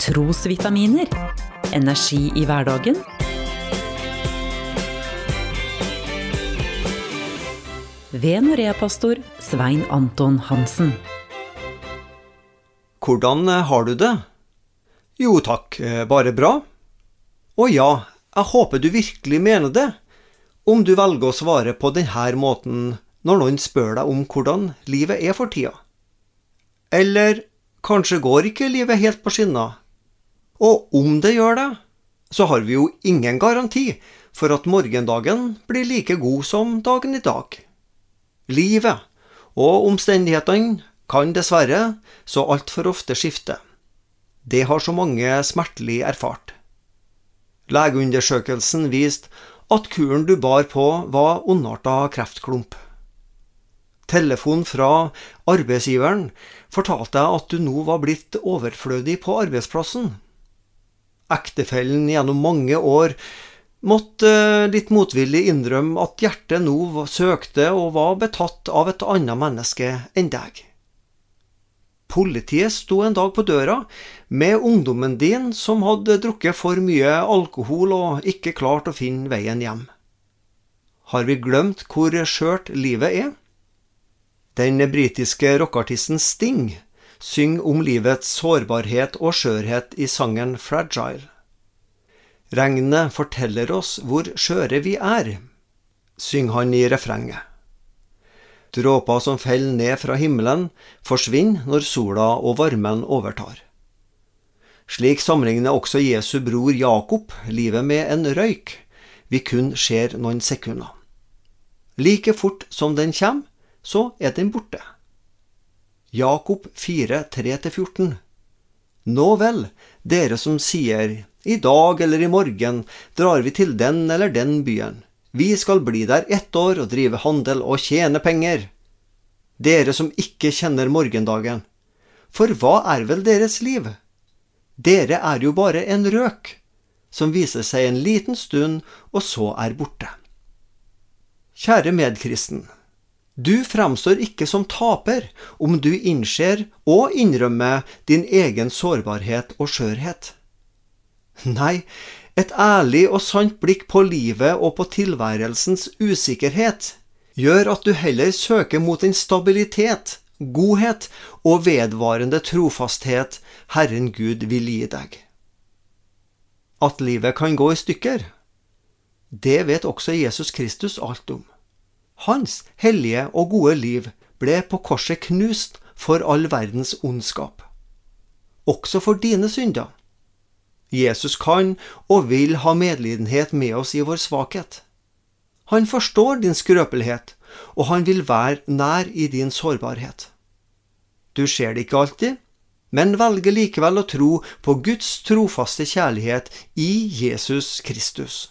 Trosvitaminer. Energi i hverdagen. Ved Norea-pastor Svein Anton Hansen. Hvordan eh, har du det? Jo takk, eh, bare bra. Å ja, jeg håper du virkelig mener det, om du velger å svare på denne måten når noen spør deg om hvordan livet er for tida. Eller kanskje går ikke livet helt på skinner? Og om det gjør det, så har vi jo ingen garanti for at morgendagen blir like god som dagen i dag. Livet og omstendighetene kan dessverre så altfor ofte skifte. Det har så mange smertelig erfart. Legeundersøkelsen viste at kuren du bar på, var ondarta kreftklump. Telefon fra arbeidsgiveren fortalte at du nå var blitt overflødig på arbeidsplassen. Ektefellen gjennom mange år måtte eh, litt motvillig innrømme at hjertet nå søkte og var betatt av et annet menneske enn deg. Politiet sto en dag på døra med ungdommen din som hadde drukket for mye alkohol og ikke klart å finne veien hjem. Har vi glemt hvor skjørt livet er? Den britiske rockeartisten Sting synger om livets sårbarhet og skjørhet i sangen Fragile. Regnet forteller oss hvor skjøre vi er, synger han i refrenget. Dråper som faller ned fra himmelen, forsvinner når sola og varmen overtar. Slik sammenligner også Jesu bror Jakob livet med en røyk vi kun ser noen sekunder. Like fort som den kommer, så er den borte. Jakob 4, 3-14 Nå vel, dere som sier i dag eller i morgen drar vi til den eller den byen. Vi skal bli der ett år og drive handel og tjene penger. Dere som ikke kjenner morgendagen. For hva er vel deres liv? Dere er jo bare en røk, som viser seg en liten stund og så er borte. Kjære medkristen. Du fremstår ikke som taper om du innser og innrømmer din egen sårbarhet og skjørhet. Nei, et ærlig og sant blikk på livet og på tilværelsens usikkerhet gjør at du heller søker mot den stabilitet, godhet og vedvarende trofasthet Herren Gud vil gi deg. At livet kan gå i stykker, det vet også Jesus Kristus alt om. Hans hellige og gode liv ble på korset knust for all verdens ondskap. Også for dine synder. Jesus kan og vil ha medlidenhet med oss i vår svakhet. Han forstår din skrøpelighet, og han vil være nær i din sårbarhet. Du ser det ikke alltid, men velger likevel å tro på Guds trofaste kjærlighet i Jesus Kristus.